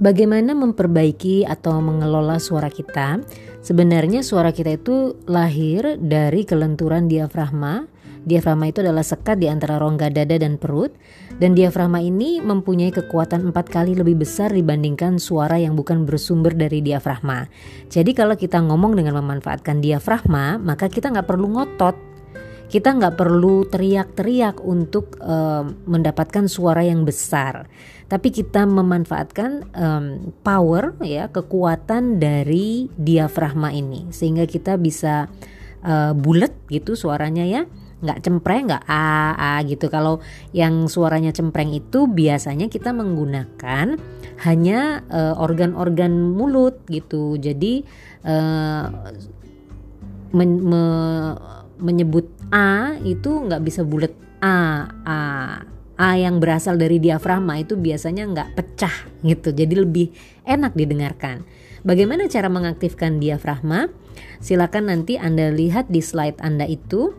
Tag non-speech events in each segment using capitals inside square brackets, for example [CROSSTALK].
Bagaimana memperbaiki atau mengelola suara kita? Sebenarnya suara kita itu lahir dari kelenturan diafragma. Diafragma itu adalah sekat di antara rongga dada dan perut dan diafragma ini mempunyai kekuatan empat kali lebih besar dibandingkan suara yang bukan bersumber dari diafragma. Jadi kalau kita ngomong dengan memanfaatkan diafragma, maka kita nggak perlu ngotot kita nggak perlu teriak-teriak untuk um, mendapatkan suara yang besar, tapi kita memanfaatkan um, power ya kekuatan dari diafragma ini. Sehingga kita bisa uh, bulat gitu suaranya ya. Nggak cempreng nggak a a gitu. Kalau yang suaranya cempreng itu biasanya kita menggunakan hanya organ-organ uh, mulut gitu. Jadi uh, men, me, menyebut A itu nggak bisa bulat A. A A yang berasal dari diafragma itu biasanya nggak pecah gitu. Jadi lebih enak didengarkan. Bagaimana cara mengaktifkan diafragma? Silakan nanti anda lihat di slide anda itu.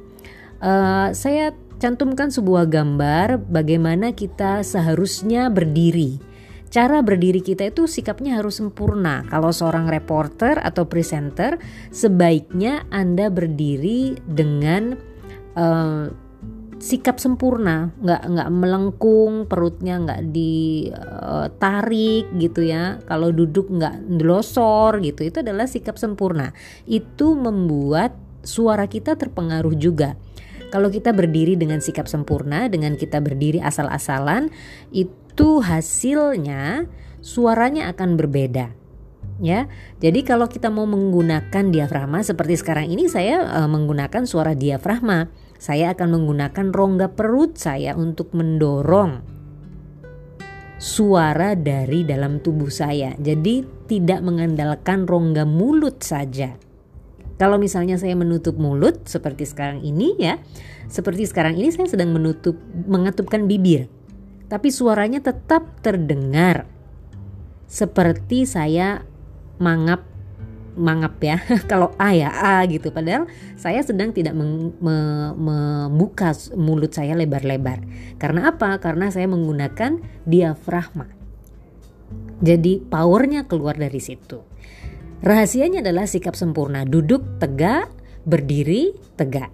Uh, saya cantumkan sebuah gambar bagaimana kita seharusnya berdiri Cara berdiri kita itu sikapnya harus sempurna. Kalau seorang reporter atau presenter, sebaiknya Anda berdiri dengan uh, sikap sempurna, nggak nggak melengkung, perutnya nggak ditarik gitu ya. Kalau duduk nggak losor gitu, itu adalah sikap sempurna. Itu membuat suara kita terpengaruh juga. Kalau kita berdiri dengan sikap sempurna, dengan kita berdiri asal-asalan, itu hasilnya suaranya akan berbeda ya. Jadi kalau kita mau menggunakan diafragma seperti sekarang ini saya uh, menggunakan suara diafragma. Saya akan menggunakan rongga perut saya untuk mendorong suara dari dalam tubuh saya. Jadi tidak mengandalkan rongga mulut saja. Kalau misalnya saya menutup mulut seperti sekarang ini ya, seperti sekarang ini saya sedang menutup mengatupkan bibir. Tapi suaranya tetap terdengar. Seperti saya mangap mangap ya. [LAUGHS] Kalau a ya a gitu. Padahal saya sedang tidak membuka mulut saya lebar-lebar. Karena apa? Karena saya menggunakan diafragma. Jadi powernya keluar dari situ rahasianya adalah sikap sempurna duduk tegak berdiri tegak